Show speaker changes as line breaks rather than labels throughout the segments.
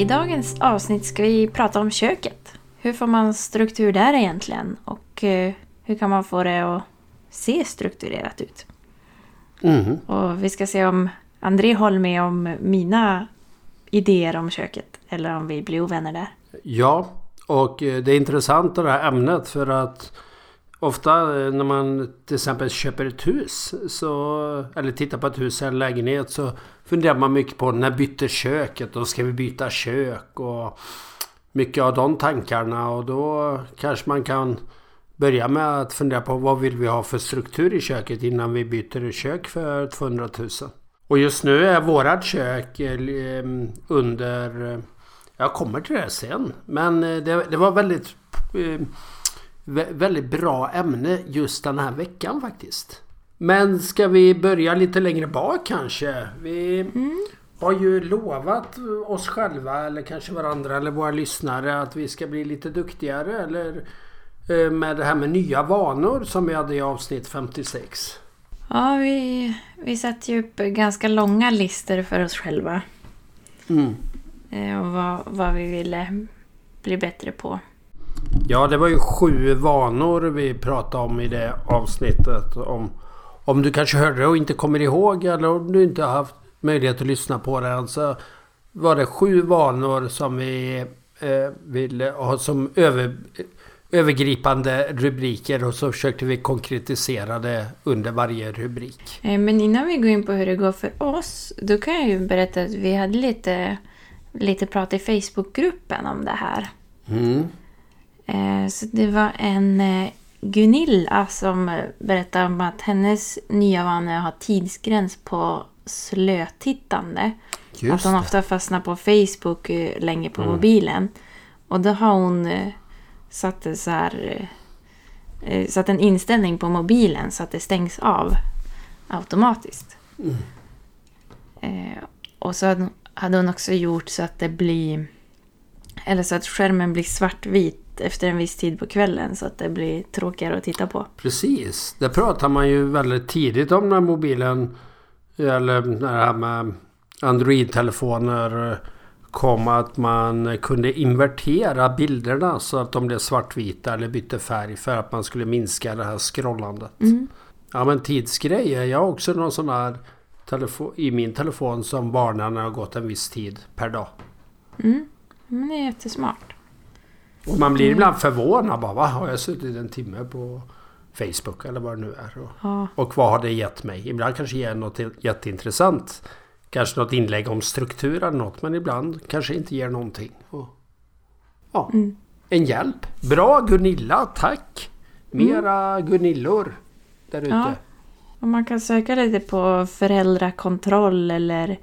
I dagens avsnitt ska vi prata om köket. Hur får man struktur där egentligen? Och eh, hur kan man få det att se strukturerat ut?
Mm.
Och vi ska se om André håller med om mina idéer om köket. Eller om vi blir ovänner där.
Ja, och eh, det är intressant det här ämnet för att Ofta eh, när man till exempel köper ett hus så, eller tittar på ett hus eller lägenhet så funderar man mycket på när byter köket och ska vi byta kök och mycket av de tankarna och då kanske man kan börja med att fundera på vad vill vi ha för struktur i köket innan vi byter kök för 200 000. Och just nu är vårat kök eh, eh, under... Jag kommer till det sen. Men det, det var väldigt väldigt bra ämne just den här veckan faktiskt. Men ska vi börja lite längre bak kanske? Vi mm. har ju lovat oss själva eller kanske varandra eller våra lyssnare att vi ska bli lite duktigare eller eh, med det här med nya vanor som vi hade i avsnitt 56.
Ja, vi, vi satte ju upp ganska långa listor för oss själva.
Mm.
Eh, och vad, vad vi ville bli bättre på.
Ja, det var ju sju vanor vi pratade om i det avsnittet. Om, om du kanske hörde det och inte kommer ihåg eller om du inte har haft möjlighet att lyssna på det. Så var det sju vanor som vi eh, ville ha som över, övergripande rubriker och så försökte vi konkretisera det under varje rubrik.
Eh, men innan vi går in på hur det går för oss, då kan jag ju berätta att vi hade lite, lite prat i Facebookgruppen om det här.
Mm.
Eh, så det var en eh, Gunilla som berättade om att hennes nya vana är att ha tidsgräns på slötittande. Just att hon ofta fastnar på Facebook eh, länge på mm. mobilen. Och då har hon satt, så här, satt en inställning på mobilen så att det stängs av automatiskt.
Mm.
Och så hade hon också gjort så att det blir... Eller så att skärmen blir svartvit efter en viss tid på kvällen så att det blir tråkigare att titta på.
Precis. Det pratar man ju väldigt tidigt om när mobilen eller det här med Android-telefoner kom att man kunde invertera bilderna så att de blev svartvita eller bytte färg för att man skulle minska det här scrollandet.
Mm.
Ja men tidsgrejer. Jag har också någon sån här telefon, i min telefon som varnar när det har gått en viss tid per dag.
Mm. Men det är jättesmart.
Och man blir ibland förvånad. Bara, Va? Har jag suttit en timme på Facebook eller vad det nu är? Och,
ja.
och vad har det gett mig? Ibland kanske ger något jätteintressant. Kanske något inlägg om struktur eller något. Men ibland kanske inte ger någonting. Och, ja,
mm.
En hjälp. Bra Gunilla, tack! Mera mm. Gunillor där ute. Ja.
Och man kan söka lite på föräldrakontroll eller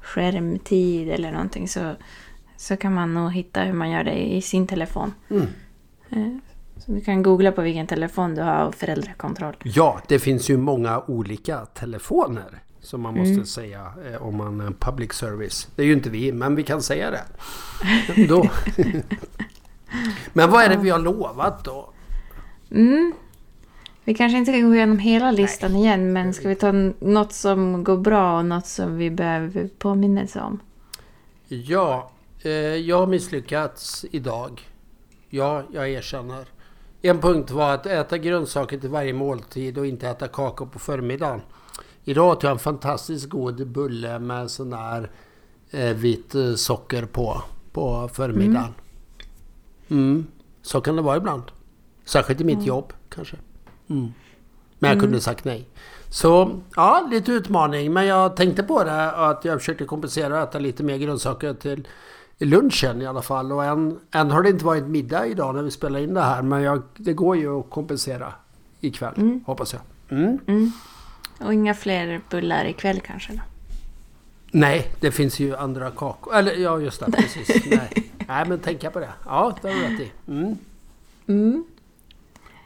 skärmtid eller någonting så så kan man nog hitta hur man gör det i sin telefon.
Mm.
Eh, så du kan googla på vilken telefon du har och föräldrakontroll.
Ja, det finns ju många olika telefoner. Som man måste mm. säga eh, om man är public service. Det är ju inte vi, men vi kan säga det. då. men vad är det vi har lovat då?
Mm. Vi kanske inte ska gå igenom hela listan Nej. igen, men ska vi ta något som går bra och något som vi behöver påminnelse om?
Ja, jag har misslyckats idag. Ja, jag erkänner. En punkt var att äta grönsaker till varje måltid och inte äta kakor på förmiddagen. Idag åt jag en fantastiskt god bulle med sån där eh, vitt eh, socker på, på förmiddagen. Mm. mm. Så kan det vara ibland. Särskilt i mitt mm. jobb kanske. Mm. Men jag kunde mm. sagt nej. Så ja, lite utmaning. Men jag tänkte på det att jag försökte kompensera och äta lite mer grönsaker till lunchen i alla fall. Och än, än har det inte varit middag idag när vi spelar in det här. Men jag, det går ju att kompensera ikväll, mm. hoppas jag. Mm.
Mm. Och inga fler bullar ikväll kanske? Då?
Nej, det finns ju andra kakor. Eller ja, just det. Precis. Nej. Nej, men tänka på det. Ja, det har du rätt i. Mm.
Mm.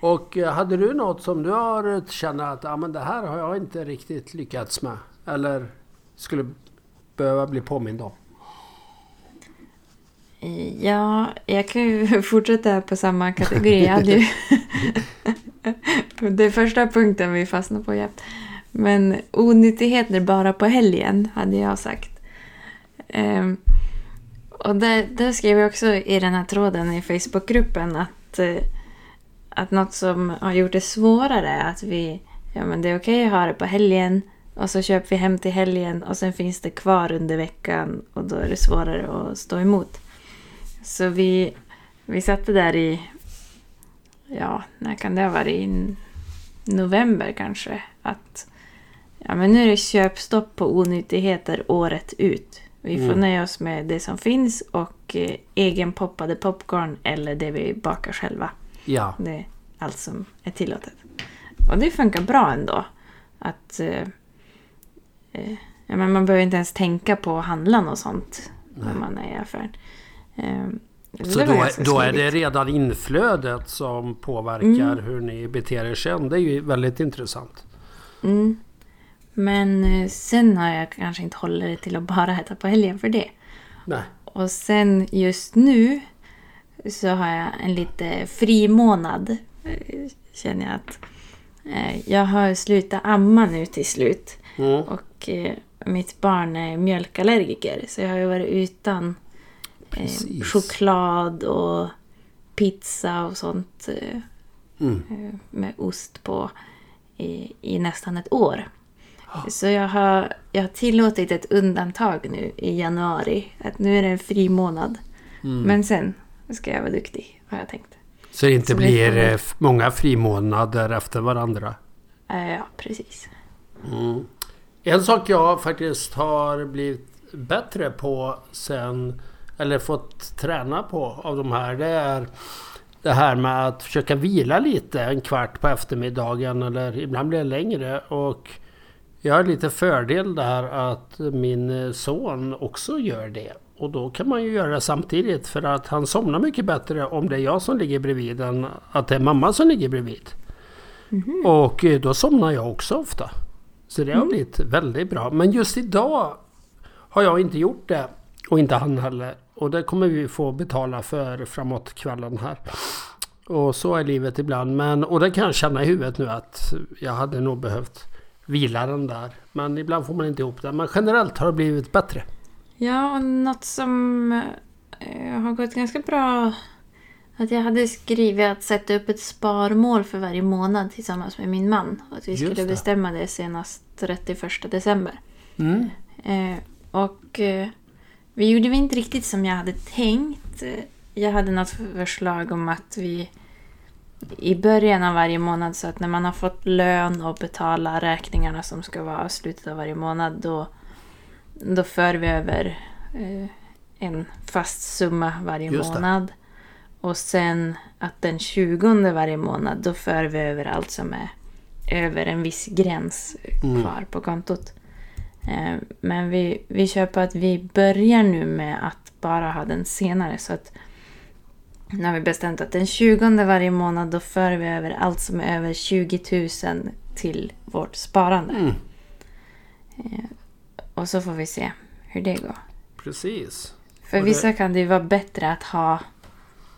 Och eh, hade du något som du har känt att ja, men det här har jag inte riktigt lyckats med? Eller skulle behöva bli påmind om?
Ja, jag kan ju fortsätta på samma kategori. Jag ju det är första punkten vi fastnar på jämt. Men onyttigheter bara på helgen, hade jag sagt. Um, och där, där skrev jag också i den här tråden i Facebookgruppen att, uh, att något som har gjort det svårare är att vi, ja men det är okej okay att ha det på helgen och så köper vi hem till helgen och sen finns det kvar under veckan och då är det svårare att stå emot. Så vi, vi satte där i, ja, när kan det ha varit? I november kanske. Att ja, men nu är det köpstopp på onyttigheter året ut. Vi får mm. nöja oss med det som finns och eh, egenpoppade popcorn eller det vi bakar själva.
Ja.
Det är allt som är tillåtet. Och det funkar bra ändå. Att eh, eh, ja, men Man behöver inte ens tänka på att handla något sånt Nej. när man är i affären.
Ehm, så då, är, då är det redan inflödet som påverkar mm. hur ni beter er sen. Det är ju väldigt intressant.
Mm. Men eh, sen har jag kanske inte hållit det till att bara äta på helgen för det.
Nej.
Och sen just nu så har jag en lite fri månad. Eh, känner jag att eh, jag har slutat amma nu till slut. Mm. Och mitt barn är mjölkallergiker så jag har ju varit utan eh, choklad och pizza och sånt eh, mm. Eh, med ost på i, i nästan ett år. Oh. Så jag har, jag har tillåtit ett undantag nu i januari. Att nu är det en fri månad. Mm. Men sen ska jag vara duktig, har jag tänkt.
Så det inte Så blir det eh, många frimånader efter varandra?
Ja, precis.
Mm. En sak jag faktiskt har blivit bättre på sen eller fått träna på av de här det är det här med att försöka vila lite en kvart på eftermiddagen eller ibland blir det längre. Och jag har lite fördel där att min son också gör det. Och då kan man ju göra det samtidigt för att han somnar mycket bättre om det är jag som ligger bredvid än att det är mamma som ligger bredvid. Mm. Och då somnar jag också ofta. Så det har mm. blivit väldigt bra. Men just idag har jag inte gjort det. Och inte han heller. Och det kommer vi få betala för framåt kvällen här. Och så är livet ibland. Men, och det kan jag känna i huvudet nu att jag hade nog behövt vila den där. Men ibland får man inte ihop det. Men generellt har det blivit bättre.
Ja, och något som eh, har gått ganska bra. Att jag hade skrivit att sätta upp ett sparmål för varje månad tillsammans med min man. Och att vi skulle det. bestämma det senast 31 december. Mm. Eh, och eh, vi gjorde vi inte riktigt som jag hade tänkt. Jag hade något förslag om att vi i början av varje månad så att när man har fått lön och betala räkningarna som ska vara slutet av varje månad då, då för vi över eh, en fast summa varje månad. Och sen att den 20 varje månad då för vi över allt som är över en viss gräns mm. kvar på kontot. Eh, men vi, vi kör på att vi börjar nu med att bara ha den senare. Så att nu har vi bestämt att den 20 varje månad då för vi över allt som är över 20 000 till vårt sparande. Mm. Eh, och så får vi se hur det går.
Precis.
För och vissa det... kan det ju vara bättre att ha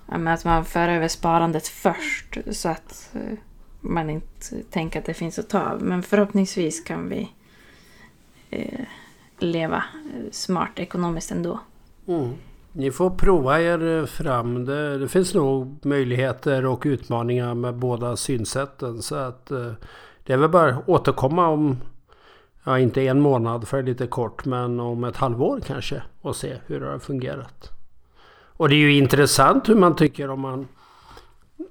att man för över sparandet först så att eh, man inte tänker att det finns att ta av. Men förhoppningsvis kan vi eh, leva eh, smart ekonomiskt ändå.
Mm. Ni får prova er eh, fram. Det, det, finns nog möjligheter och utmaningar med båda synsätten. Så att eh, det är väl bara att återkomma om, ja inte en månad för det är lite kort, men om ett halvår kanske och se hur det har fungerat. Och det är ju intressant hur man tycker om man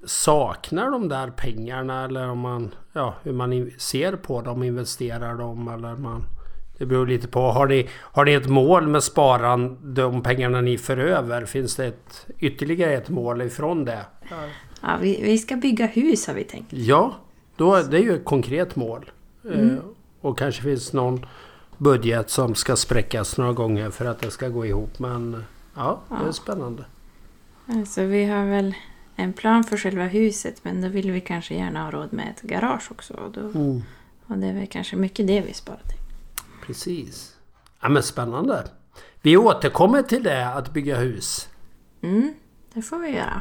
saknar de där pengarna eller om man, ja, hur man ser på dem, investerar dem eller man det beror lite på. Har ni, har ni ett mål med sparande, de pengarna ni för över? Finns det ett, ytterligare ett mål ifrån det?
Ja, vi, vi ska bygga hus har vi tänkt.
Ja, då, det är ju ett konkret mål. Mm. Eh, och kanske finns någon budget som ska spräckas några gånger för att det ska gå ihop. Men ja, det är spännande.
Alltså vi har väl en plan för själva huset men då vill vi kanske gärna ha råd med ett garage också. Och, då,
Mm.
och det är väl kanske mycket det vi sparar till.
Precis. Ja men spännande. Vi återkommer till det att bygga hus.
Mm, det får vi göra.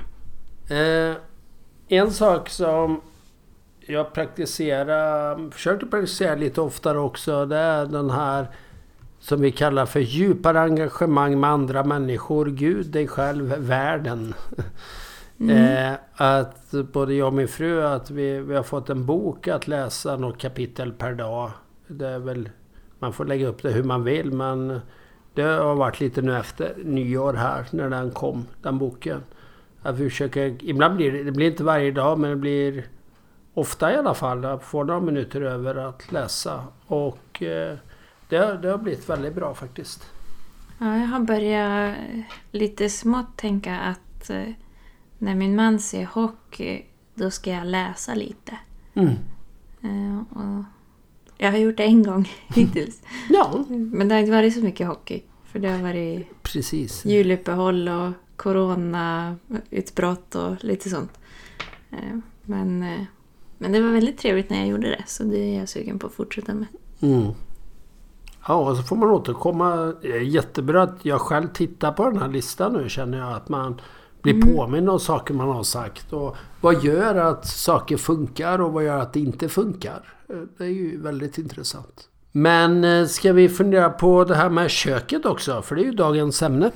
Eh, en sak som jag praktiserar, försöker praktisera lite oftare också. Det är den här som vi kallar för djupare engagemang med andra människor. Gud, dig själv, världen. Eh, att både jag och min fru att vi, vi har fått en bok att läsa något kapitel per dag. Det är väl, man får lägga upp det hur man vill men det har varit lite nu efter nyår här när den kom, den boken. Att vi försöker, ibland blir det, det blir inte varje dag men det blir ofta i alla fall. att få några minuter över att läsa. Och eh, det, har- det har blivit väldigt bra faktiskt.
Ja, jag har börjat lite smått tänka att eh, när min man ser hockey då ska jag läsa lite.
Mm.
Eh, och jag har gjort det en gång hittills.
Ja,
Men det har inte varit så mycket hockey. För det har varit
precis.
juluppehåll och coronautbrott och lite sånt. Eh, Men, eh, men det var väldigt trevligt när jag gjorde det. Så det är jag sugen på att fortsätta med.
Mm. Ja, och så får man återkomma. Jättebra att jag själv tittar på den här listan nu känner jag att man blir påminn om saker man har sagt. Och vad gör att saker funkar och vad gör att det inte funkar? Eh, Det är ju väldigt intressant. Men eh, ska vi fundera på det här med köket också? För det är ju dagens ämne.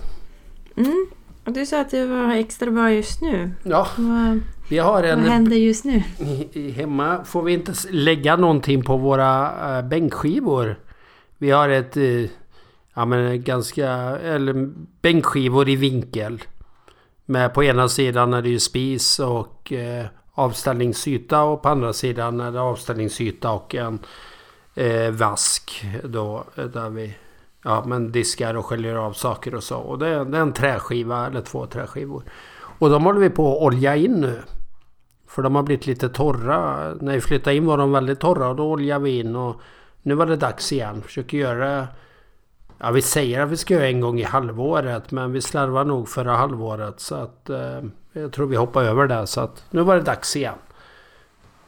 Mm. Och du sa att det var extra bra just nu.
Ja,
Vad,
vi har en...
vad händer just nu?
Hemma får vi inte lägga någonting på våra äh, bänkskivor. Vi har ett... eh, ja men ganska... Eller bänkskivor i vinkel. Med på ena sidan är det ju spis och eh, avställningsyta och på andra sidan är det avställningsyta och en eh, vask då där vi ja, men diskar och sköljer av saker och så. Och det är, det är en träskiva eller två träskivor. Och de håller vi på att olja in nu. För de har blivit lite torra. När vi flyttade in var de väldigt torra och då oljade vi in och nu var det dags igen. Försöker göra... Ja vi säger att vi ska göra en gång i halvåret men vi slarvar nog förra halvåret så att eh, jag tror vi hoppar över det så att nu var det dags igen.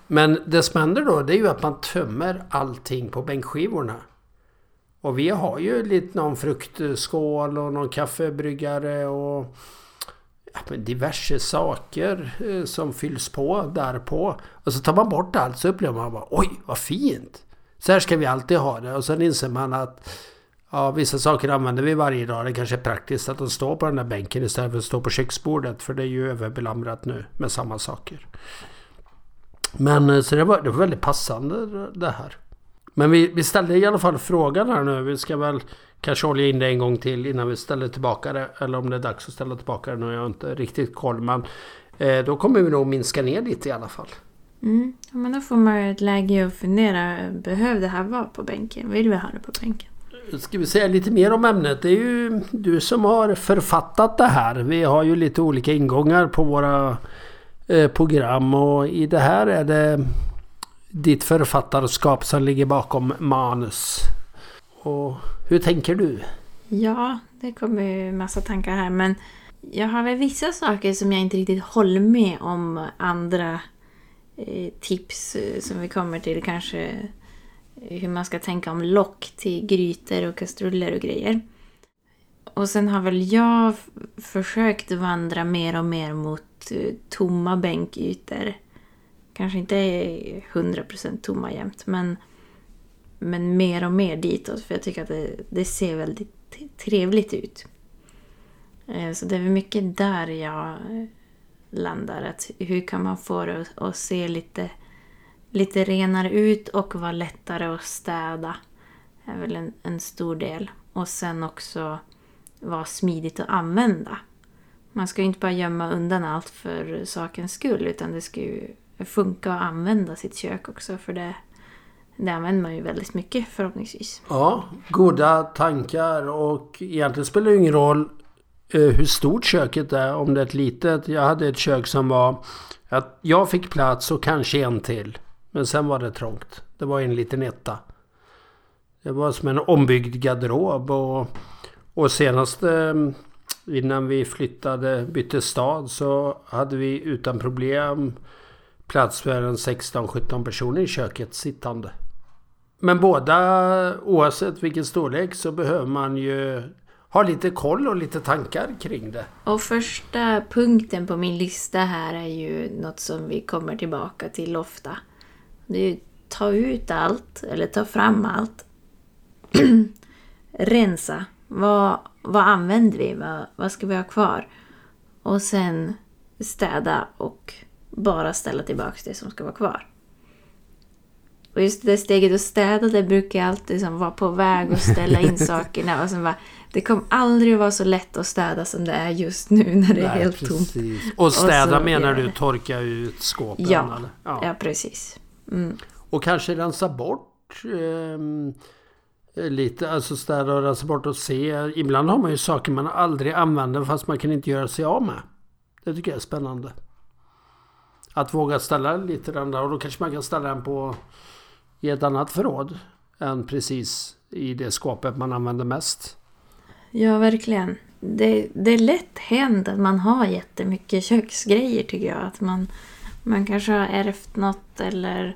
Men det som händer då det är ju att man tömmer allting på bänkskivorna. Och vi har ju lite någon fruktskål och någon kaffebryggare och ja, men diverse saker eh, som fylls på därpå. Och så tar man bort allt så upplever man bara oj vad fint. Så här ska vi alltid ha det och sen inser man att ja, vissa saker använder vi varje dag. Det kanske är praktiskt att de står på den där bänken istället för att stå på köksbordet för det är ju överbelamrat nu med samma saker. Men eh, så det var, det var väldigt passande det här. Men vi, vi ställde i alla fall frågan här nu. Vi ska väl kanske olja in det en gång till innan vi ställer tillbaka det. Eller om det är dags att ställa tillbaka det nu. Jag har inte riktigt koll. Men eh, då kommer vi nog minska ner lite i alla fall.
Mm. Ja, men då får man ju ett läge att fundera. Behöver det här vara på bänken? Vill vi ha det på bänken?
Ska vi säga lite mer om ämnet? Det är ju du som har författat det här. Vi har ju lite olika ingångar på våra eh, program. Och i det här är det ditt författarskap som ligger bakom manus. Och hur tänker du?
Ja, det kommer ju massa tankar här. Men jag har väl vissa saker som jag inte riktigt håller med om. Andra eh, tips eh, som vi kommer till. Kanske hur man ska tänka om lock till grytor och kastruller och grejer. Och sen har väl jag försökt vandra mer och mer mot eh, tomma bänkytor. Kanske inte 100% tomma jämt, men, men mer och mer ditåt. För jag tycker att det, det ser väldigt trevligt ut. Eh, så det är väl mycket där jag eh, landar. Att hur kan man få det att, att se lite, lite renare ut och vara lättare att städa. är väl en, en stor del. Och sen också vara smidigt att använda. Man ska ju inte bara gömma undan allt för sakens skull utan det ska ju funka att använda sitt kök också för det, det använder man ju väldigt mycket förhoppningsvis.
Ja, goda tankar och egentligen spelar det ju ingen roll eh, hur stort köket är. Om det är ett litet. Jag hade ett kök som var att jag fick plats och kanske en till. Men sen var det trångt. Det var en liten etta. Det var som en ombyggd garderob och, och senast eh, innan vi flyttade, bytte stad så hade vi utan problem plats för en 16-17 personer i köket sittande. Men båda, oavsett vilken storlek, så behöver man ju ha lite koll och lite tankar kring det.
Och första punkten på min lista här är ju något som vi kommer tillbaka till ofta. Det är ju ta ut allt, eller ta fram allt. Rensa. Vad, vad använder vi? Vad, vad ska vi ha kvar? Och sen städa och bara ställa tillbaka det som ska vara kvar. Och just det steget att städa, det brukar jag alltid liksom vara på väg att ställa in sakerna. Och sen bara, det kommer aldrig vara så lätt att städa som det är just nu när det är helt precis. tomt.
Och städa och menar du torka ut skåpen?
Ja, ja. ja precis. Mm.
Och kanske rensa bort eh, lite, alltså städa och rensa bort och se. Ibland har man ju saker man aldrig använder fast man kan inte göra sig av med. Det tycker jag är spännande. Att våga ställa lite den där och då kanske man kan ställa den på i ett annat förråd än precis i det skåpet man använder mest.
Ja, verkligen. Det, det är lätt hänt att man har jättemycket köksgrejer tycker jag. Att man, man kanske har ärvt något eller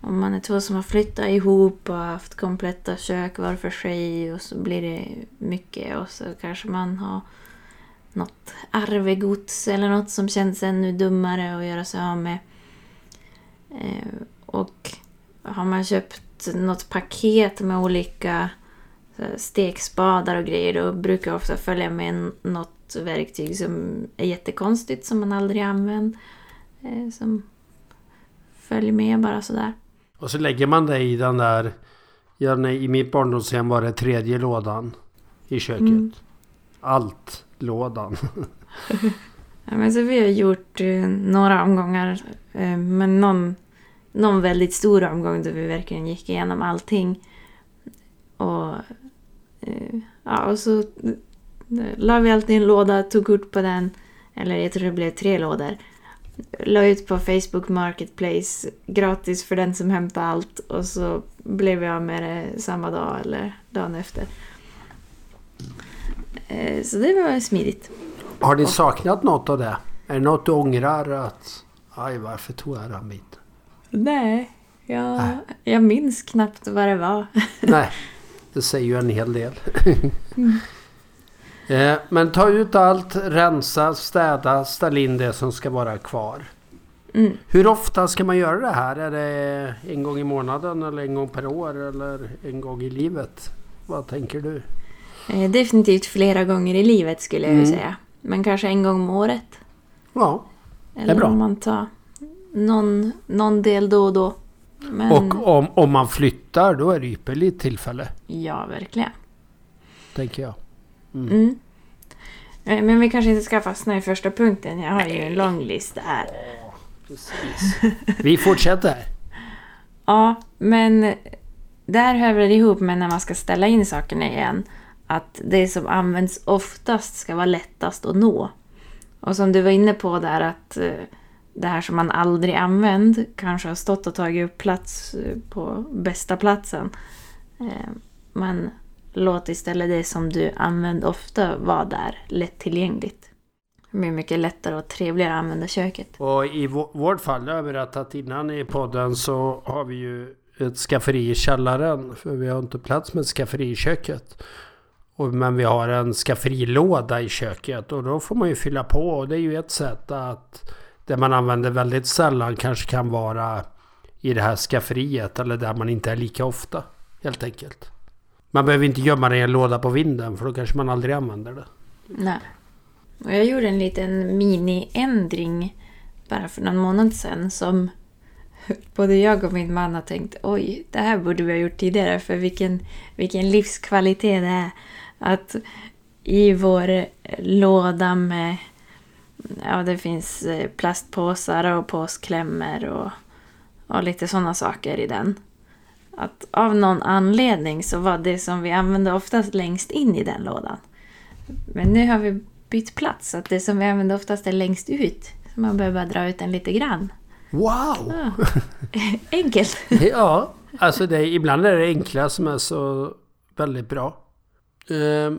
om man är två som har flyttat ihop och haft kompletta kök var för sig och så blir det mycket och så kanske man har något arvegods eller något som känns ännu dummare att göra sig av med. Eh, och har man köpt något paket med olika stekspadar och grejer då brukar jag ofta följa med något verktyg som är jättekonstigt som man aldrig använt. Eh, som följer med bara sådär.
Och så lägger man det i den där... I mitt barndomshem var det tredje lådan i köket. Mm. Allt-lådan.
ja, men så vi har gjort eh, några omgångar. Eh, men någon, någon väldigt stor omgång där vi verkligen gick igenom allting. Och, eh, ja, och så eh, la vi alltid en låda, tog kort på den. Eller jag tror det blev tre lådor la ut på Facebook Marketplace gratis för den som hämtar allt och så blev jag med det samma dag eller dagen efter. Eh, så det var smidigt.
Har ni saknat något av det? Är det något du ångrar att... Aj, varför tog jag den biten?
Nej, jag, Nej. jag minns knappt vad det var.
Nej, det säger ju en hel del. mm. Eh, men ta ut allt, rensa, städa, ställ in det som ska vara kvar. Mm. Hur ofta ska man göra det här? Är det en gång i månaden eller en gång per år eller en gång i livet? Vad tänker du?
Eh, definitivt flera gånger i livet skulle jag mm. säga. Men kanske en gång om året.
Ja,
det är eller bra. om man tar någon, någon del då och då.
Men... Och om, om man flyttar då är det ypperligt tillfälle.
Ja, verkligen.
Tänker jag.
Mm. Mm. Eh, men vi kanske inte ska fastna i första punkten. Jag har ju en lång lista här.
Precis. Vi fortsätter.
ja, men där hör det ihop med när man ska ställa in sakerna igen. Att det som används oftast ska vara lättast att nå. Och som du var inne på där att eh, det här som man aldrig använt kanske har stått och tagit upp plats eh, på bästa platsen. Men Låt istället det som du använder ofta vara där, lättillgängligt. Det blir mycket lättare och trevligare att använda köket.
Och i vårt fall, det har jag berättat innan i podden, så har vi ju ett skafferi i källaren. För vi har inte plats med ett skafferi i köket. Och, men vi har en skafferilåda i köket och då får man ju fylla på. Och det är ju ett sätt att det man använder väldigt sällan kanske kan vara i det här skafferiet eller där man inte är lika ofta. Helt enkelt. Man behöver inte gömma det i en låda på vinden för då kanske man aldrig använder det.
Nej. Och jag gjorde en liten mini-ändring bara för någon månad sedan som både jag och min man har tänkt oj, det här borde vi ha gjort tidigare för vilken, vilken livskvalitet det är. Att i vår eh, låda med ja, det finns eh, plastpåsar och påsklämmor och, och lite sådana saker i den. Att av någon anledning så var det som vi använde oftast längst in i den lådan. Men nu har vi bytt plats så att det som vi använder oftast är längst ut. Så man behöver bara dra ut den lite grann.
Wow!
Ja. Enkelt!
ja, Alltså det, ibland är det enkla som är så väldigt bra. Eh,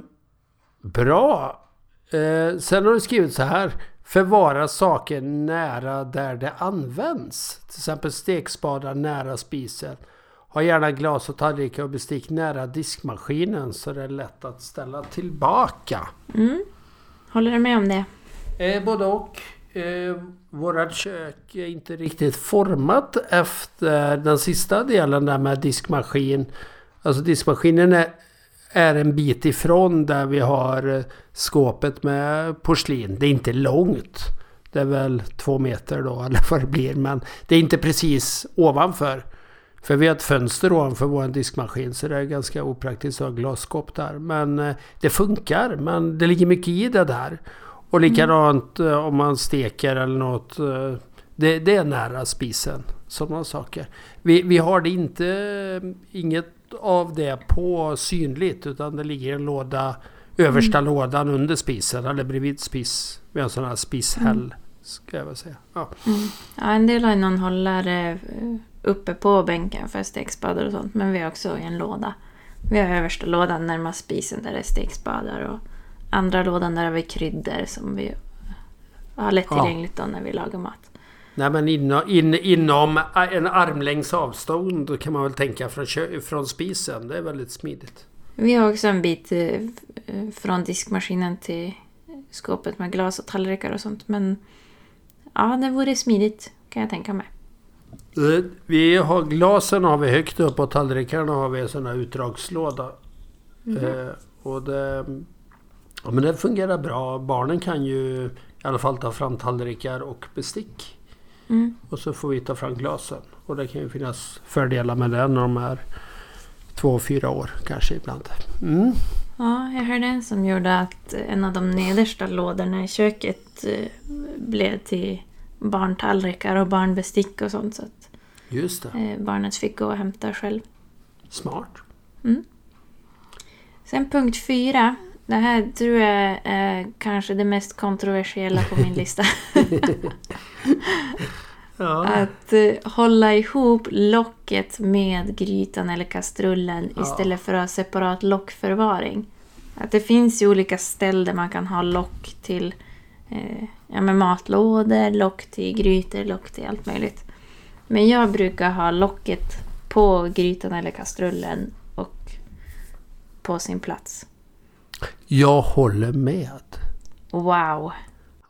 bra. Eh, sen har du skrivit så här. Förvara saker nära där det används. Till exempel stekspadar nära spisen. Ha gärna glas och tallrikar och bestick nära diskmaskinen så det är lätt att ställa tillbaka.
Mm. Håller du med om det?
Eh, både och. Eh, vårat kök är inte riktigt format efter den sista delen där med diskmaskin. Alltså diskmaskinen är, är en bit ifrån där vi har eh, skåpet med porslin. Det är inte långt. Det är väl två meter då eller vad det blir. Men det är inte precis ovanför. För vi har ett fönster ovanför vår diskmaskin så det är ganska opraktiskt att ha glasskåp där. Men eh, det funkar. Men det ligger mycket i det där. Och likadant mm. om man steker eller något. Eh, det, det är nära spisen. Sådana saker. Vi, vi har det inte, inget av det på synligt utan det ligger en låda översta mm. lådan under spisen eller bredvid spis. Vi har en sån här spishäll. Mm. Ska jag väl säga. Ja.
Mm. ja en del har någon hållare uppe på bänken för stekspadar och sånt. Men vi har också en låda. Vi har översta lådan närmast spisen där det är stekspadar. Och andra lådan där har vi kryddor som vi har lättillgängligt ja. då när vi lagar mat.
Nej men inom, in, inom en armlängds avstånd kan man väl tänka från, från spisen. Det är väldigt smidigt.
Vi har också en bit eh, från diskmaskinen till skåpet med glas och tallrikar och sånt. Men ja, det vore smidigt kan jag tänka mig.
Eh, vi har glasen har vi högt upp och tallrikarna har vi en sån här utdragslåda. Mm. Eh, och det, ja, men det fungerar bra. Barnen kan ju i alla fall ta fram tallrikar och bestick. Mm. Och så får vi ta fram glasen. Och det kan ju finnas fördelar med det när de är två, fyra år kanske ibland. Mm.
Ja, jag hörde en som gjorde att en av de nedersta lådorna i köket eh, blev till barntallrikar och barnbestick och sånt. Så
Just det.
Eh, barnet fick gå och hämta själv.
Smart.
Mm. Sen punkt fyra. Det här tror jag är kanske det mest kontroversiella på min lista. ja. Att uh, hålla ihop locket med grytan eller kastrullen ja. istället för att ha separat lockförvaring. Att det finns ju olika ställen där man kan ha lock till eh, ja, med matlådor, lock till grytor, lock till allt möjligt. Men jag brukar ha locket på grytan eller kastrullen och på sin plats.
Jag håller med.
Wow.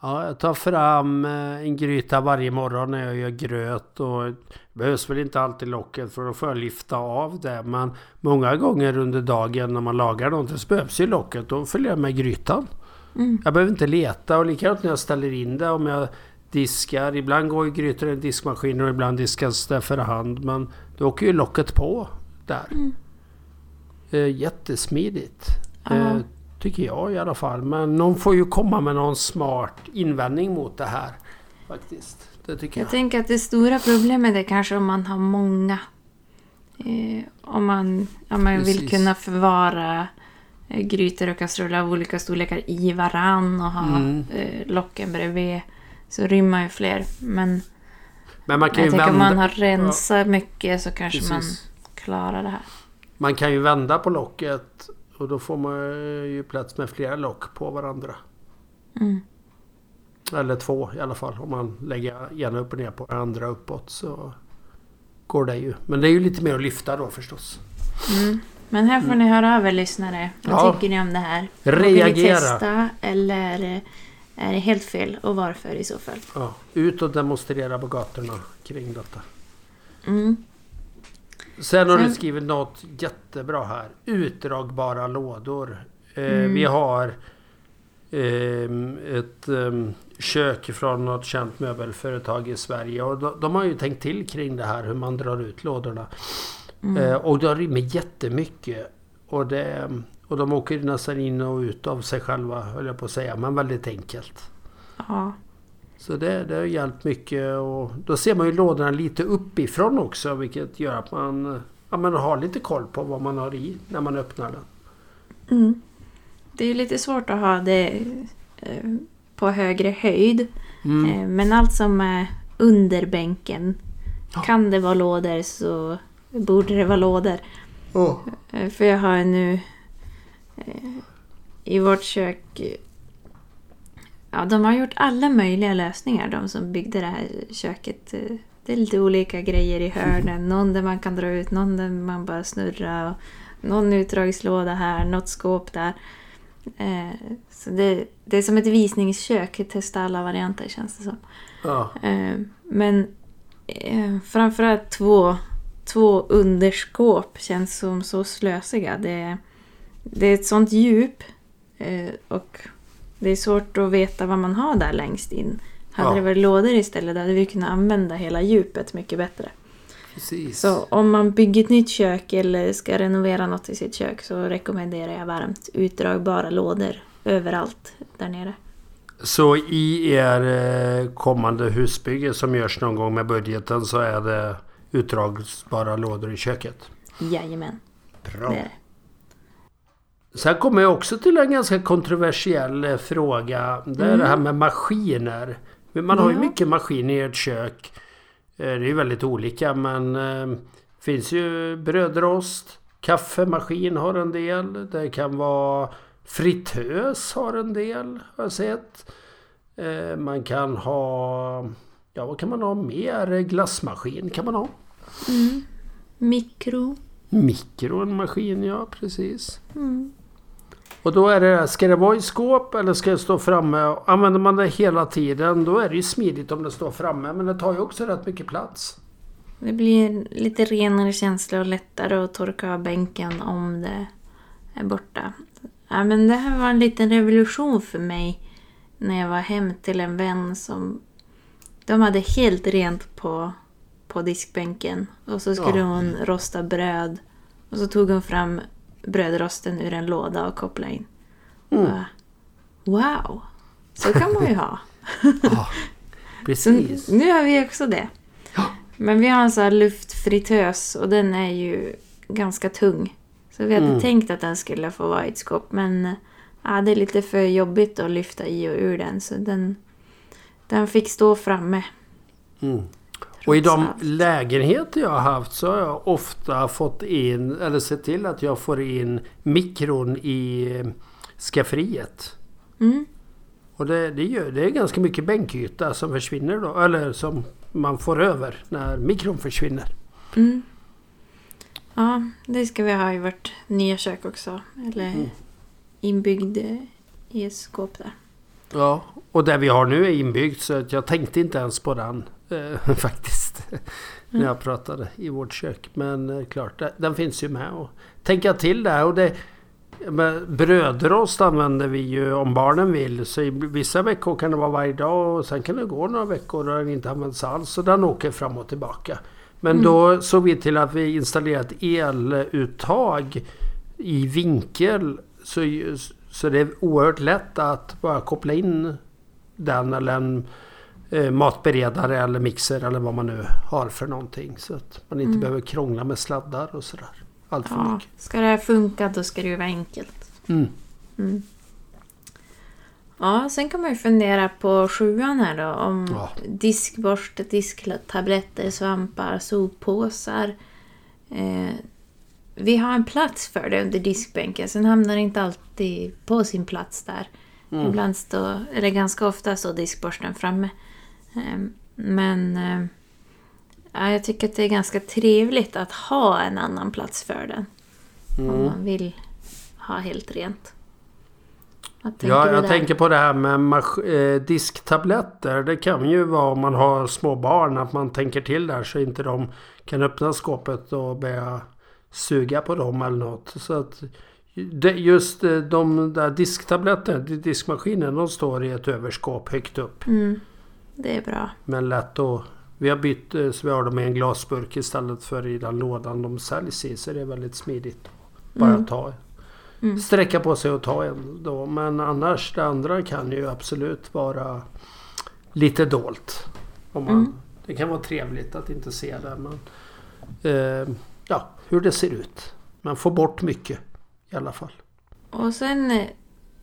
Ja, jag tar fram eh, en gryta varje morgon när jag gör gröt. Och det behövs väl inte alltid locket för då får jag lyfta av det. Men många gånger under dagen när man lagar någonting så behövs ju locket. Då följer jag med grytan. Mm. Jag behöver inte leta och likadant när jag ställer in det. Om jag diskar. Ibland går ju grytor i diskmaskin och ibland diskas det för hand. Men då åker ju locket på där. Mm. Eh, jättesmidigt. Eh, tycker jag i alla fall. Men någon får ju komma med någon smart invändning mot det här. Faktiskt. Det tycker jag.
Jag tänker att det stora problemet är kanske om man har många. Eh, om man, om man vill kunna förvara eh, grytor och kastruller av olika storlekar i varann och ha mm. eh, locken bredvid så rymmar ju fler. Men,
men man kan
jag
ju
tänker om man har rensat ja. mycket så kanske Precis. man klarar det här.
Man kan ju vända på locket och då får man ju plats med flera lock på varandra. Mm. Eller två i alla fall. Om man lägger ena upp och ner på den andra uppåt så går det ju. Men det är ju lite mer att lyfta då förstås.
Mm. Men här får ni höra av er lyssnare. Vad ja. tycker ni om det här?
Reagera! Vill ni
testa eller är det helt fel och varför i så fall?
Ja, ut och demonstrera på gatorna kring detta.
Mm.
Sen har Sen... du skrivit något jättebra här. Utdragbara lådor. Eh, mm. Vi har eh, ett eh, kök från något känt möbelföretag i Sverige. Och de, de, har ju tänkt till kring det här hur man drar ut lådorna. Mm. Eh, och det rymmer jättemycket. Och det och de åker nästan in och ut av sig själva, höll jag på att säga. Men väldigt enkelt.
Ja.
Så det, det har hjälpt mycket. Och då ser man ju lådorna lite uppifrån också. Vilket gör att man, ja, man har lite koll på vad man har i när man öppnar den.
Mm. Det är lite svårt att ha det eh, på högre höjd. Mm. Eh, men allt som är under bänken. Ja. Kan det vara lådor så borde det vara lådor.
Oh.
För jag har nu i vårt kök Ja, de har gjort alla möjliga lösningar, de som byggde det här köket. Det är lite olika grejer i hörnen. Någon där man kan dra ut, någon där man bara snurrar. Någon utdragslåda här, något skåp där. Eh, så det, det är som ett visningskök. Testa alla varianter känns det som.
Ja.
Eh, men eh, framförallt två, två underskåp känns som så slösiga. Det, det är ett sånt djup. Eh, och det är svårt att veta vad man har där längst in. Hade
Ja.
det varit lådor istället hade vi kunnat använda hela djupet mycket bättre.
Precis.
Så om man bygger ett nytt kök eller ska renovera något i sitt kök så rekommenderar jag varmt utdragbara lådor överallt där nere.
Så i er eh, kommande husbygge som görs någon gång med budgeten så är det utdragsbara lådor i köket?
Jajamän,
Bra.
det.
Sen kommer jag också till en ganska kontroversiell eh, fråga. Det är
Mm.
det här med maskiner. Man har ju mycket maskiner i ert kök. Eh, Det är ju väldigt olika men eh, finns ju brödrost, kaffemaskin har en del. Det kan vara fritös har en del har jag sett. Man kan ha... Ja vad kan man ha mer? Glassmaskin kan man ha.
Mikro.
Mikromaskin ja precis.
Mm.
Och då är det, ska det vara i skåp eller ska det stå framme? Använder man det hela tiden då är det ju smidigt om det står framme men det tar ju också rätt mycket plats.
Det blir lite renare känsla och lättare att torka av bänken om det är borta. Ja, men det här var en liten revolution för mig när jag var hem till en vän som... De hade helt rent på, på diskbänken och så skulle
Ja.
hon rosta bröd. Och så tog hon fram brödrosten ur en låda och kopplade in.
Mm.
Bara, Wow! Så kan man ju ha. Så
Precis.
nu har vi också det.
Ja.
Men vi har en sån här luftfritös och den är ju ganska tung. Så vi hade
Mm.
tänkt att den skulle få vara i ett skåp men ja, det är lite för jobbigt att lyfta i och ur den så den, den fick stå framme.
Mm. Och i de lägenheter jag har haft så har jag ofta fått in eller sett till att jag får in mikron i eh, skafferiet.
Mm.
Och det, det, gör, det är ganska mycket bänkyta som försvinner då. Eller som man får över när mikron försvinner.
Mm. Ja, det ska vi ha i vårt nya kök också. Eller
Mm.
inbyggd eh, i ett skåp där.
Ja, och det vi har nu är inbyggt så att jag tänkte inte ens på den eh, faktiskt. När jag pratade i vårt kök. Men eh, klart, den finns ju med. Och tänka till där. Och det, brödrost använder vi ju om barnen vill. Så i vissa veckor kan det vara varje dag och sen kan det gå några veckor och den inte används alls. Så den åker fram och tillbaka. Men då såg vi till att vi installerade ett eluttag i vinkel. Så, så det är oerhört lätt att bara koppla in den eller en eh, matberedare eller mixer eller vad man nu har för någonting. Så att man inte behöver krångla med sladdar och sådär. Allt för
Ja,
mycket.
ska det här funka då ska det ju vara enkelt.
Mm.
Mm. Ja, sen kan man ju fundera på sjuan här då. Om
Ja.
diskborste, disktabletter, svampar, soppåsar. Eh, vi har en plats för det under diskbänken. Sen hamnar det inte alltid på sin plats där.
Mm.
Ibland står, eller ganska ofta står diskborsten framme. Eh, men eh, ja, jag tycker att det är ganska trevligt att ha en annan plats för den. Om
Mm.
man vill ha helt rent.
Ja, jag tänker på det här med eh, disktabletter. Det kan ju vara om man har små barn att man tänker till där så inte de kan öppna skåpet och börja suga på dem eller något. Så att det, just eh, de där disktabletterna, diskmaskinen, de står i ett överskåp högt upp.
Mm, det är bra.
Men lätt att... Vi har bytt så vi har dem i en glasburk istället för i den lådan de säljs i. Så det är väldigt smidigt. Bara
Mm.
ta
Mm.
Sträcka på sig och ta en då. Men annars det andra kan ju absolut vara lite dolt. Om man,
Mm.
Det kan vara trevligt att inte se det. Men, eh, ja, hur det ser ut. Man får bort mycket i alla fall.
Och sen... Eh,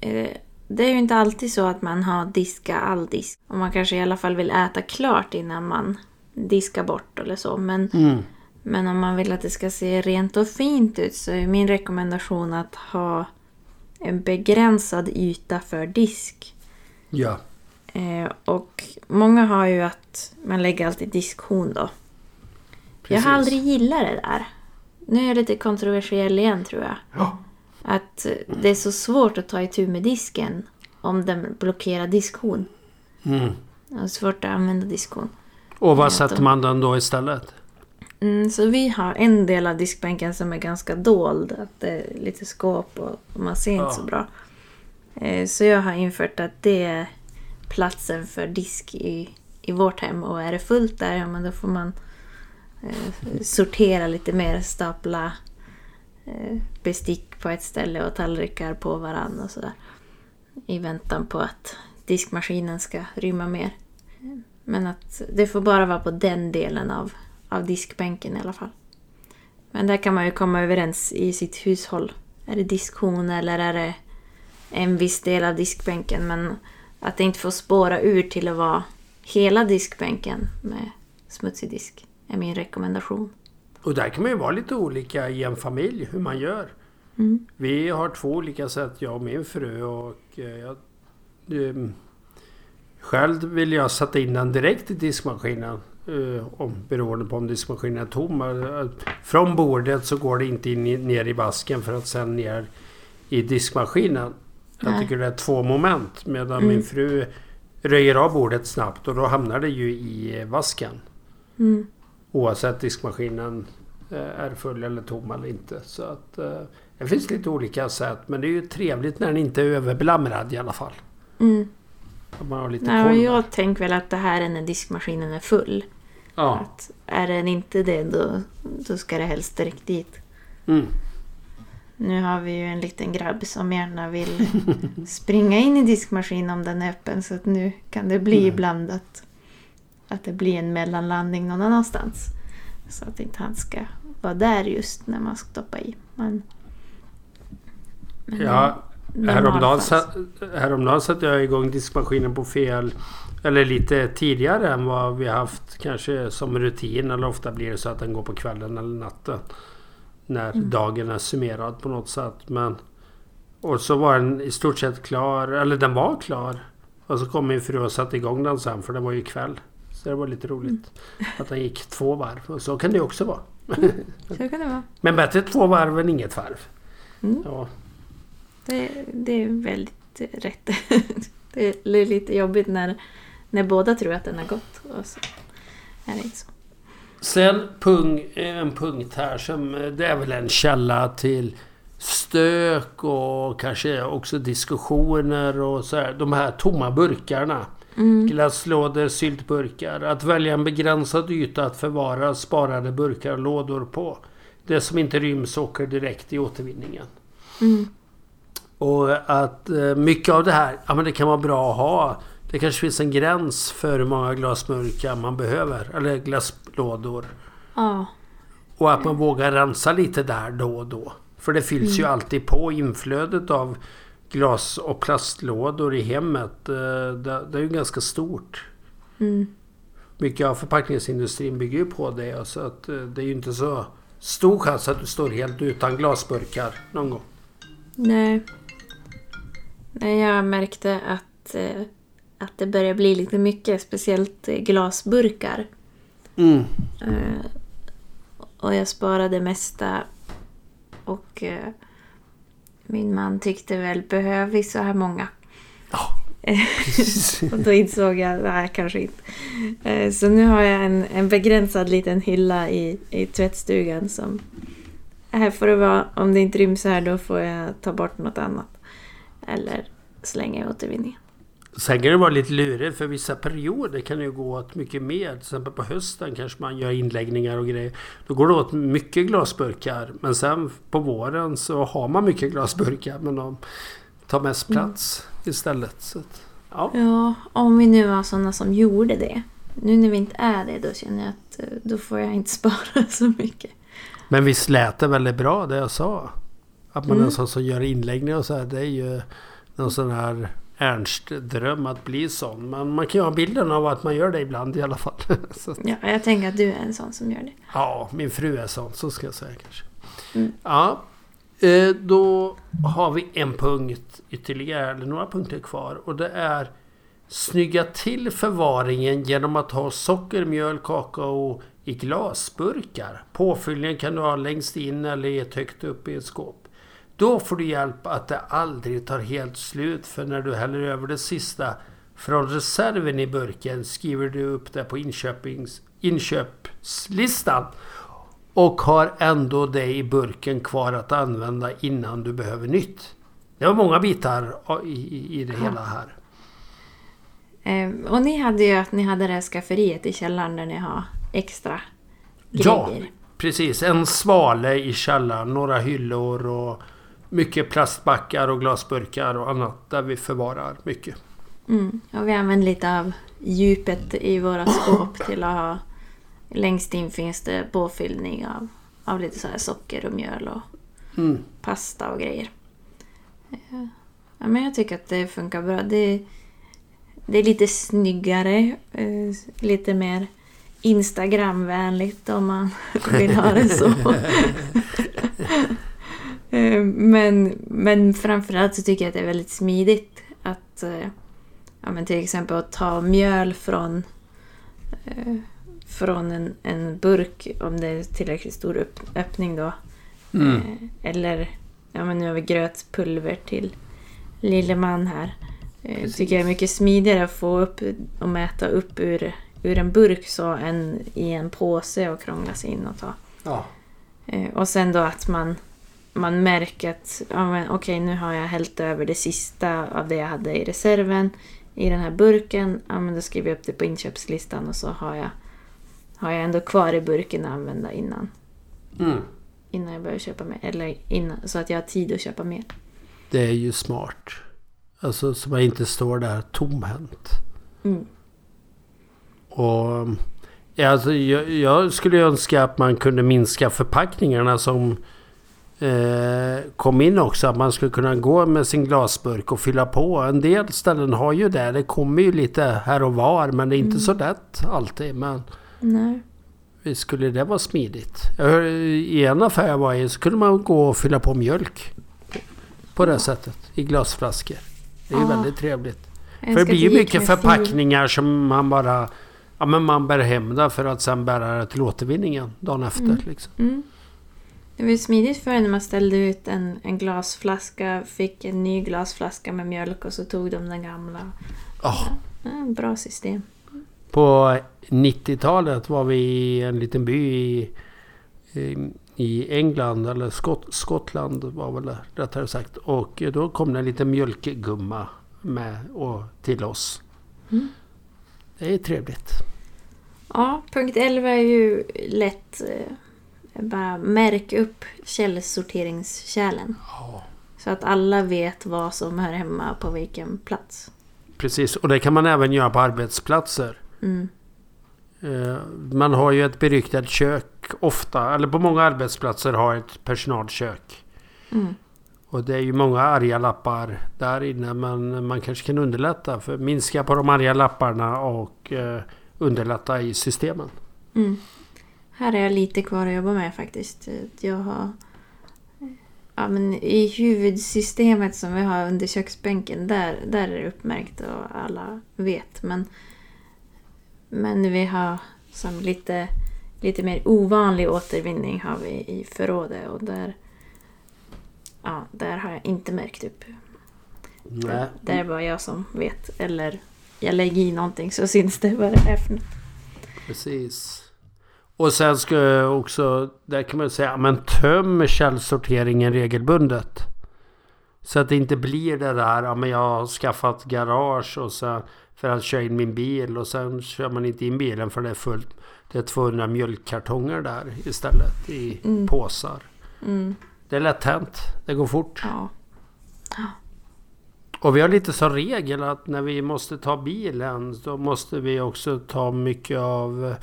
det är ju inte alltid så att man har diska all disk. Och man kanske i alla fall vill äta klart innan man diskar bort eller så. Men
Mm.
Men om man vill att det ska se rent och fint ut så är min rekommendation att ha en begränsad yta för disk.
Ja.
Eh, och många har ju att man lägger alltid diskhon då. Jag har aldrig gillat det där. Nu är jag lite kontroversiell igen tror jag.
Ja.
Att det är så svårt att ta itu med disken om den blockerar diskhon.
Mm.
Det är svårt att använda diskhon.
Och vad sätter man den då istället?
Mm, så vi har en del av diskbänken som är ganska dold. Att det är lite skåp och och man ser inte
Ja.
så bra. Eh, Så jag har infört att det är platsen för disk i, i vårt hem. Och är det fullt där, ja men då får man eh, sortera lite mer. Stapla eh, bestick på ett ställe och tallrikar på varandra och sådär. I väntan på att diskmaskinen ska rymma mer. Men att det får bara vara på den delen av, av diskbänken i alla fall. Men där kan man ju komma överens i sitt hushåll. Är det diskhon eller är det en viss del av diskbänken? Men att det inte får spåra ur till att vara hela diskbänken med smutsig disk är min rekommendation.
Och där kan man ju vara lite olika i en familj hur man gör.
Mm.
Vi har två olika sätt, jag och min fru. Och eh, jag, ehm, själv vill jag sätta in den direkt i diskmaskinen. eh, om, beroende på om diskmaskinen är tom. Eh, Från bordet så går det inte in ner i vasken för att sen ner i diskmaskinen. Jag
Nej.
tycker det är två moment. Medan
Mm.
min fru röjer av bordet snabbt och då hamnar det ju i eh, vasken.
Mm.
Oavsett diskmaskinen eh, är full eller tom eller inte. Så att eh, det finns lite olika sätt. Men det är ju trevligt när den inte är överbelamrad i alla fall.
Mm.
Att man har lite
Nej,
koll.
jag tänker väl att det här är när diskmaskinen är full.
Ja.
Att är den inte det då, då ska det helst direkt dit.
Mm.
Nu har vi ju en liten grabb som gärna vill springa in i diskmaskinen om den är öppen. Så att nu kan det bli
Mm.
ibland att, att det blir en mellanlandning någon annanstans. Så att inte han ska vara där just när man ska stoppa i. Men, men
Ja, häromdagen,
normalfall så-
sa- häromdagen satte jag igång diskmaskinen på fel... Eller lite tidigare än vad vi haft kanske som rutin. Eller ofta blir det så att den går på kvällen eller natten. När
Mm.
dagen är summerad på något sätt. Men... Och så var den i stort sett klar. Eller den var klar. Och så kom min fru och satte igång den sen för det var ju kväll. Så det var lite roligt.
Mm.
Att den gick två varv. Och så kan det också vara.
Så kan det vara.
Men bättre två varv än inget varv.
Mm.
Ja.
Det, det är väldigt rätt. det är lite jobbigt när, när båda tror att den har gått. Och så är det inte så.
Sen pung, en punkt här som det är väl en källa till stök och kanske också diskussioner och så här. De här tomma burkarna.
Mm.
Glasslådor, syltburkar. Att välja en begränsad yta att förvara sparade burkar och lådor på. Det som inte ryms åker direkt i återvinningen.
Mm.
Och att eh, mycket av det här, ja men det kan vara bra att ha. Det kanske finns en gräns för hur många glasburkar man behöver. Eller glasslådor.
Ja.
Och att man vågar rensa lite där då och då. För det fylls ju alltid på inflödet av glas och plastlådor i hemmet. eh, Det, det är ju ganska stort.
Mm.
Mycket av förpackningsindustrin bygger ju på det. Så att eh, det är ju inte så stor chans att du står helt utan glasburkar någon gång.
Nej. Nej, jag märkte att, eh, att det börjar bli lite mycket, speciellt glasburkar.
Mm.
Och jag sparade mesta. Och min man tyckte väl, behöver vi så här många?
Ja,
och då insåg jag, nej kanske inte. Eh, så nu har jag en, en begränsad liten hylla i, i tvättstugan som... Här får det vara, om det inte ryms här då får jag ta bort något annat. Eller slänga i återvinningen.
Sen kan det vara lite lurigt för vissa perioder kan det ju gå åt mycket mer. Till exempel på hösten kanske man gör inläggningar och grejer. Då går det åt mycket glasburkar. Men sen på våren så har man mycket glasburkar men de tar mest plats istället. Så att, ja.
Ja, om vi nu var sådana som gjorde det. Nu när vi inte är det, då känner jag att eh, då får jag inte spara så mycket.
Men visst lät det väldigt bra det jag sa? Att man är
Mm.
en sån som gör inläggningar och så här. Det är ju någon sån här Ernst-dröm att bli sån. Men man kan ju ha bilden av att man gör det ibland i alla fall.
Ja, jag tänker att du är en sån som gör det.
Ja, min fru är sån. Så ska jag säga kanske. Mm. Ja, eh, då har vi en punkt ytterligare, eller några punkter kvar. Och det är snygga till förvaringen genom att ha socker, mjöl, kakao i glasburkar. Påfyllningen kan du ha längst in eller högt upp i ett skåp. Då får du hjälp att det aldrig tar helt slut för när du häller över det sista från reserven i burken skriver du upp det på inköpings, inköpslistan och har ändå det i burken kvar att använda innan du behöver nytt. Det var många bitar i, i det hela här.
Eh, och ni hade ju att ni hade det här skafferiet i källaren där ni har extra grejer. Ja,
precis. En svale i källaren, några hyllor och mycket plastbackar och glasburkar och annat där vi förvarar mycket.
Mm. Och vi använder lite av djupet i våra skåp till att ha... Längst in finns det påfyllning av, av lite så här socker och mjöl och mm. pasta och grejer. Ja, men jag tycker att det funkar bra. Det, det är lite snyggare, eh, lite mer Instagramvänligt om man vill ha det så. Eh, men, men framförallt så tycker jag att det är väldigt smidigt att eh, ja, men till exempel att ta mjöl från, eh, från en, en burk om det är tillräckligt stor upp, öppning då. Mm. Eller ja, men nu har vi grötpulver till lille man här. Precis. tycker jag är mycket smidigare att få upp och mäta upp ur, ur en burk så än i en påse och krångla sig in och ta. Ja. Och sen då att man man märker att ja, okej, okay, nu har jag hällt över det sista av det jag hade i reserven i den här burken. Ja, men då skriver jag upp det på inköpslistan och så har jag, har jag ändå kvar i burken att använda innan. Mm. Innan jag börjar köpa mer. Eller innan, så att jag har tid att köpa mer.
Det är ju smart. Alltså så man inte står där tomhänt. Mm. Och alltså, jag, jag skulle önska att man kunde minska förpackningarna som kom in också. Att man skulle kunna gå med sin glasburk och fylla på. En del ställen har ju det. Det kommer ju lite här och var. Men det är inte mm. så lätt alltid. Men Nej. Visst skulle det vara smidigt. Jag, I en affär jag var i så kunde man gå och fylla på mjölk. På det sättet. I glasflaskor. Det är ju väldigt trevligt. För det blir ju mycket förpackningar som man bara... Ja men man bär hem det för att sen bära det till återvinningen dagen efter. Mm. Liksom. Mm.
Det var smidigt förr när man ställde ut en, en glasflaska, fick en ny glasflaska med mjölk och så tog de den gamla. Oh. Ja, bra system.
På 90-talet var vi i en liten by i, i England, eller Skott, Skottland var väl rättare sagt. Och då kom det en liten mjölkgumma med och till oss. Mm. Det är trevligt.
Ja, punkt 11 är ju lätt eh, bara märk upp källsorteringskärlen. Ja. Så att alla vet vad som hör hemma på vilken plats.
Precis, och det kan man även göra på arbetsplatser. Mm. Eh, man har ju ett beryktat kök ofta, eller på många arbetsplatser har ett personalkök. Mm. Och det är ju många arga lappar där inne men man kanske kan underlätta för minska på de arga lapparna och eh, underlätta i systemen. Mm.
Här har jag lite kvar att jobba med faktiskt. Jag har... Ja, men I huvudsystemet som vi har under köksbänken, där, där är det uppmärkt och alla vet. Men, men vi har som lite, lite mer ovanlig återvinning har vi i förrådet och där, ja, där har jag inte märkt upp. Nej. Det är bara jag som vet. Eller jag lägger i någonting så syns det vad det är för något.
Precis. Och sen ska jag också, där kan man säga, men töm källsorteringen regelbundet. Så att det inte blir det där, ja men jag har skaffat garage och sen för att köra in min bil och sen kör man inte in bilen för det är fullt. Det är 200 mjölkkartonger där istället i mm. påsar. Mm. Det är lätt hänt. Det går fort. Ja. Och vi har lite som regel att när vi måste ta bilen då måste vi också ta mycket av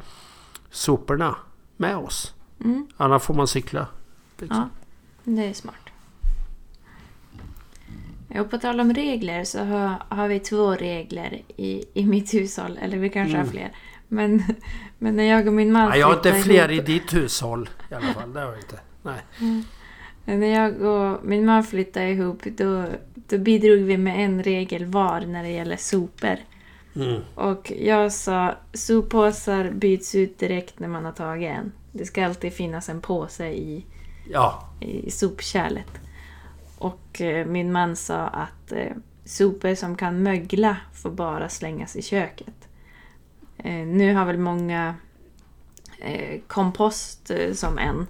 soporna med oss. Mm. Annars får man cykla.
Liksom. Ja, det är smart. Och på tal om regler så har, har vi två regler i, i mitt hushåll. Eller vi kanske
Mm.
har fler. Men, men när jag och min man
Nej, jag har inte fler
ihop-
i ditt hushåll i alla fall. Det har jag inte. Nej.
När jag och min man flyttade ihop då, då bidrog vi med en regel var när det gäller sopor.
Mm.
Och jag sa soppåsar byts ut direkt när man har tagit en. Det ska alltid finnas en påse i,
Ja,
i sopkärlet. Och eh, min man sa att eh, sopor som kan mögla får bara slängas i köket. Eh, nu har väl många eh, kompost eh, som en.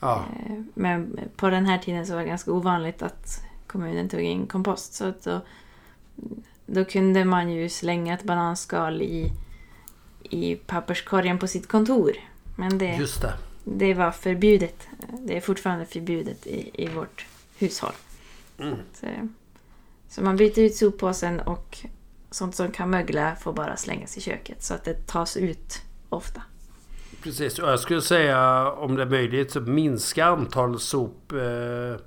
ja.
Eh, Men på den här tiden så var det ganska ovanligt att kommunen tog in kompost. Så att då, då kunde man ju slänga ett bananskal i, i papperskorgen på sitt kontor. Men det,
det.
det var förbjudet. Det är fortfarande förbjudet i, i vårt hushåll.
Mm.
Så, så man byter ut soppåsen och sånt som kan mögla får bara slängas i köket. Så att det tas ut ofta.
Precis, och jag skulle säga om det är möjligt så minska antal sop... Eh,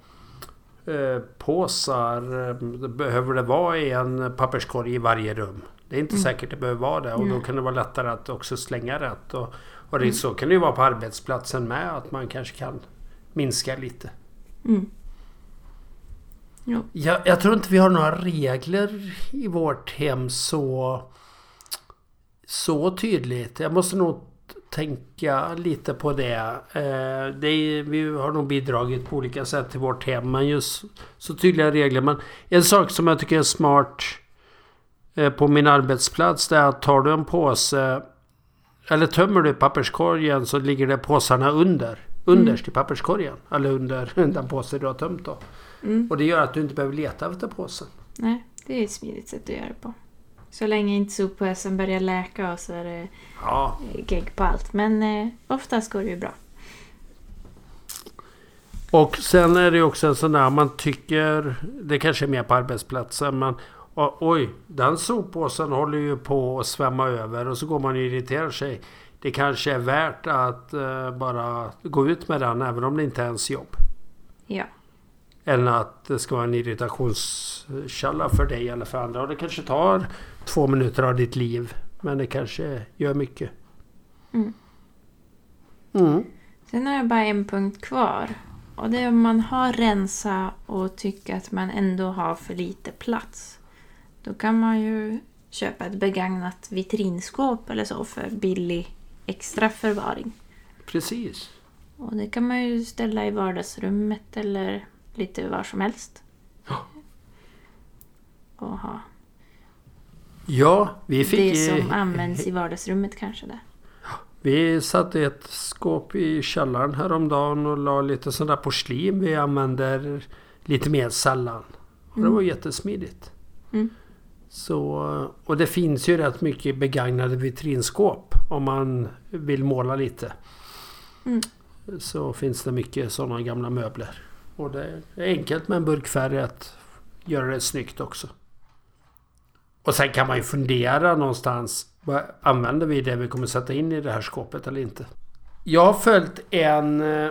eh, påsar. Eh, behöver det vara en papperskorg i varje rum? Det är inte
Mm.
säkert det behöver vara det och då kan det vara lättare att också slänga rätt. Och, och
Mm.
det, så kan det ju vara på arbetsplatsen med att man kanske kan minska lite.
Mm. Jo.
Jag, jag tror inte vi har några regler i vårt hem så, så tydligt. Jag måste nog tänka lite på det. Eh, det är, vi har nog bidragit på olika sätt till vårt hem. Men just så tydliga regler. Men en sak som jag tycker är smart eh, på min arbetsplats det är att tar du en påse eller tömmer du papperskorgen så ligger det påsarna under. Underst i papperskorgen. Eller under den påse du har tömt då.
Mm.
Och det gör att du inte behöver leta efter påsen.
Nej, det är ett smidigt sätt att göra det på. Så länge inte soppåsen börjar läka och så är det
Ja,
gegg på allt. Men eh, oftast går det ju bra.
och sen är det ju också en sån där man tycker, det kanske är mer på arbetsplatsen, men o- oj, den soppåsen håller ju på att svämma över och så går man och irriterar sig. Det kanske är värt att eh, bara gå ut med den även om det inte är ens jobb.
Ja.
Än att det ska vara en irritationskälla för dig eller för andra. Och det kanske tar två minuter av ditt liv. Men det kanske gör mycket.
Mm.
Mm.
Sen har jag bara en punkt kvar. Och det är om man har rensa och tycker att man ändå har för lite plats. Då kan man ju köpa ett begagnat vitrinskåp eller så för billig extra förvaring.
Precis.
Och det kan man ju ställa i vardagsrummet eller lite var som helst.
Ja.
Och ha
Ja, vi fick...
det som används i vardagsrummet kanske där.
Vi satte ett skåp i källaren häromdagen och la lite sån där porslin vi använder lite mer sällan. Och det
Mm.
var jättesmidigt.
Mm.
Så, och det finns ju rätt mycket begagnade vitrinskåp om man vill måla lite.
Mm.
Så finns det mycket sådana gamla möbler. Och det är enkelt med en burk färg att göra det snyggt också. Och sen kan man ju fundera någonstans. Vad- Använder vi det vi kommer sätta in i det här skåpet eller inte? Jag har följt en... eh,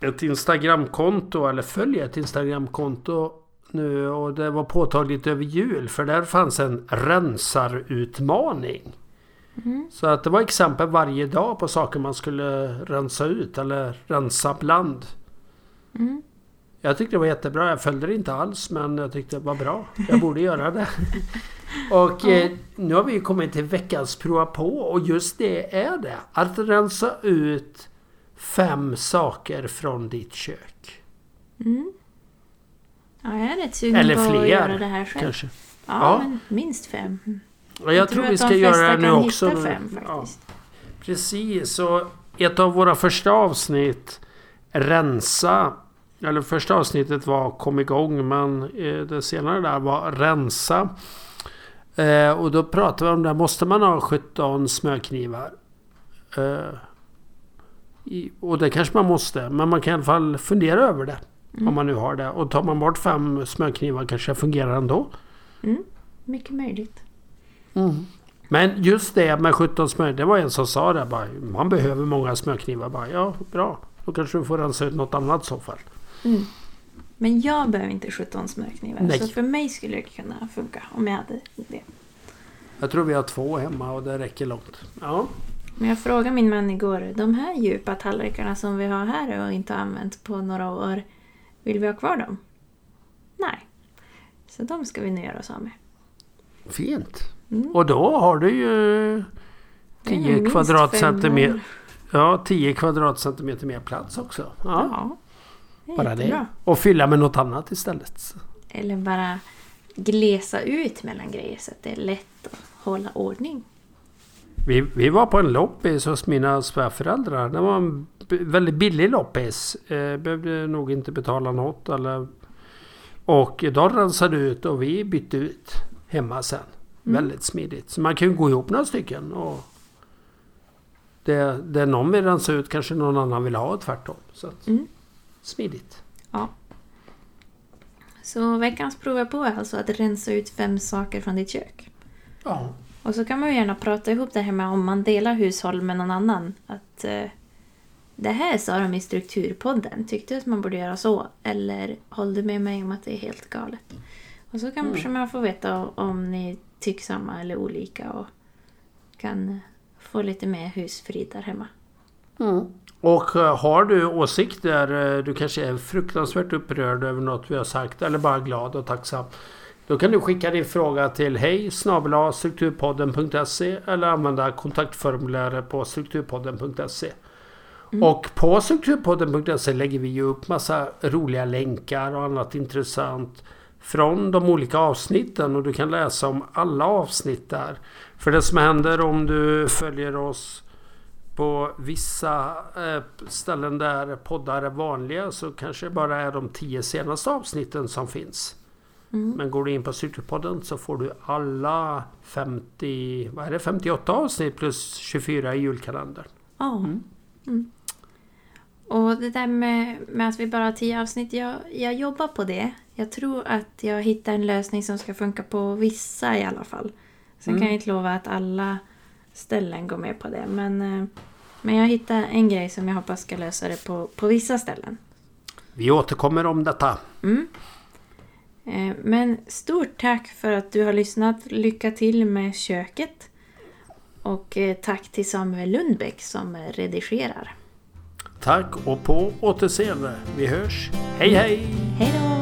Ett Instagramkonto, eller följer ett Instagramkonto nu och det var påtagligt över jul för där fanns en rensarutmaning.
Mm.
Så att det var exempel varje dag på saker man skulle rensa ut eller rensa bland.
Mm.
Jag tyckte det var jättebra. Jag följde det inte alls men jag tyckte det var bra. Jag borde göra det. Och eh, nu har vi kommit till veckans prova på och just det är det. Att rensa ut fem saker från ditt kök.
Mm. Ja, jag är rätt sugen
Eller
på att göra det
fler
här själv.
kanske.
Ja,
Ja.
men minst fem.
Och jag, tror,
att
vi ska göra det nu också.
fem
Ja. Precis, och ett av våra första avsnitt Rensa Eller första avsnittet var Kom igång men eh, det senare där var Rensa eh, Och då pratade vi om det, måste man ha 17 smörknivar? Eh, i, och det kanske man måste men man kan i alla fall fundera över det
Mm.
Om man nu har det och tar man bort fem smörknivar kanske det fungerar ändå
Mm. Mycket möjligt.
Men just det med 17 smör, det var en som sa det bara. Man behöver många smörknivar. Bara, ja, bra. Då kanske du får rensa ut något annat i så fall.
Mm. Men jag behöver inte 17 smörknivar. Nej. Så för mig skulle det kunna funka om jag hade det.
Jag tror vi har två hemma och det räcker långt. Ja.
Men jag frågade min man igår, de här djupa tallrikarna som vi har här och inte har använt på några år, vill vi ha kvar dem? Nej. Så de ska vi nu göra oss av med.
Fint. Mm. Och då har du ju 10 kvadratcentimeter. Ja, 10 kvadratcentimeter mer plats också. Ja. ja bara det. Och fylla med något annat istället.
Eller bara glesa ut mellan grejer så att det är lätt att hålla ordning.
Vi, vi var på en loppis hos mina svärföräldrar. Det var en väldigt billig loppis. Eh, behövde nog inte betala något. Eller... Och de rensade ut och vi bytte ut hemma sen. Mm. Väldigt smidigt. Så man kan gå ihop några stycken. Och det, det någon vill rensa ut kanske någon annan vill ha och tvärtom. Så att, mm. Smidigt.
Ja. Så veckans prov på är alltså att rensa ut fem saker från ditt kök. Ja. Och så kan man ju gärna prata ihop det här med om man delar hushåll med någon annan. Att eh, det här sa de i strukturpodden. Tyckte du att man borde göra så? Eller håller du med mig om att det är helt galet? Och så kanske mm. man får veta om ni tycker samma eller olika och kan få lite mer husfrid där hemma.
Mm. Och eh, har du åsikter, eh, du kanske är fruktansvärt upprörd över något vi har sagt eller bara glad och tacksam. Då kan du skicka din fråga till hej strukturpodden.se eller använda kontaktformuläret på strukturpodden.se. Mm. Och på strukturpodden.se lägger vi ju upp massa roliga länkar och annat intressant från de olika avsnitten och du kan läsa om alla avsnitt där. För det som händer om du följer oss på vissa eh, ställen där poddar är vanliga så kanske det bara är de tio senaste avsnitten som finns. Mm. Men går du in på Cykelpodden så får du alla 50, vad är det, 58 avsnitt plus 24 i julkalendern.
Ja. Mm. Och det där med, med att vi bara har 10 avsnitt, jag, jag jobbar på det. Jag tror att jag hittar en lösning som ska funka på vissa i alla fall. Sen kan mm. jag inte lova att alla ställen går med på det. Men, eh, men jag hittar en grej som jag hoppas ska lösa det på, på vissa ställen.
Vi återkommer om detta. Mm.
Eh, men stort tack för att du har lyssnat. Lycka till med köket. Och eh, tack till Samuel Lundbäck som redigerar.
Tack och på återseende. Vi hörs. Hej hej!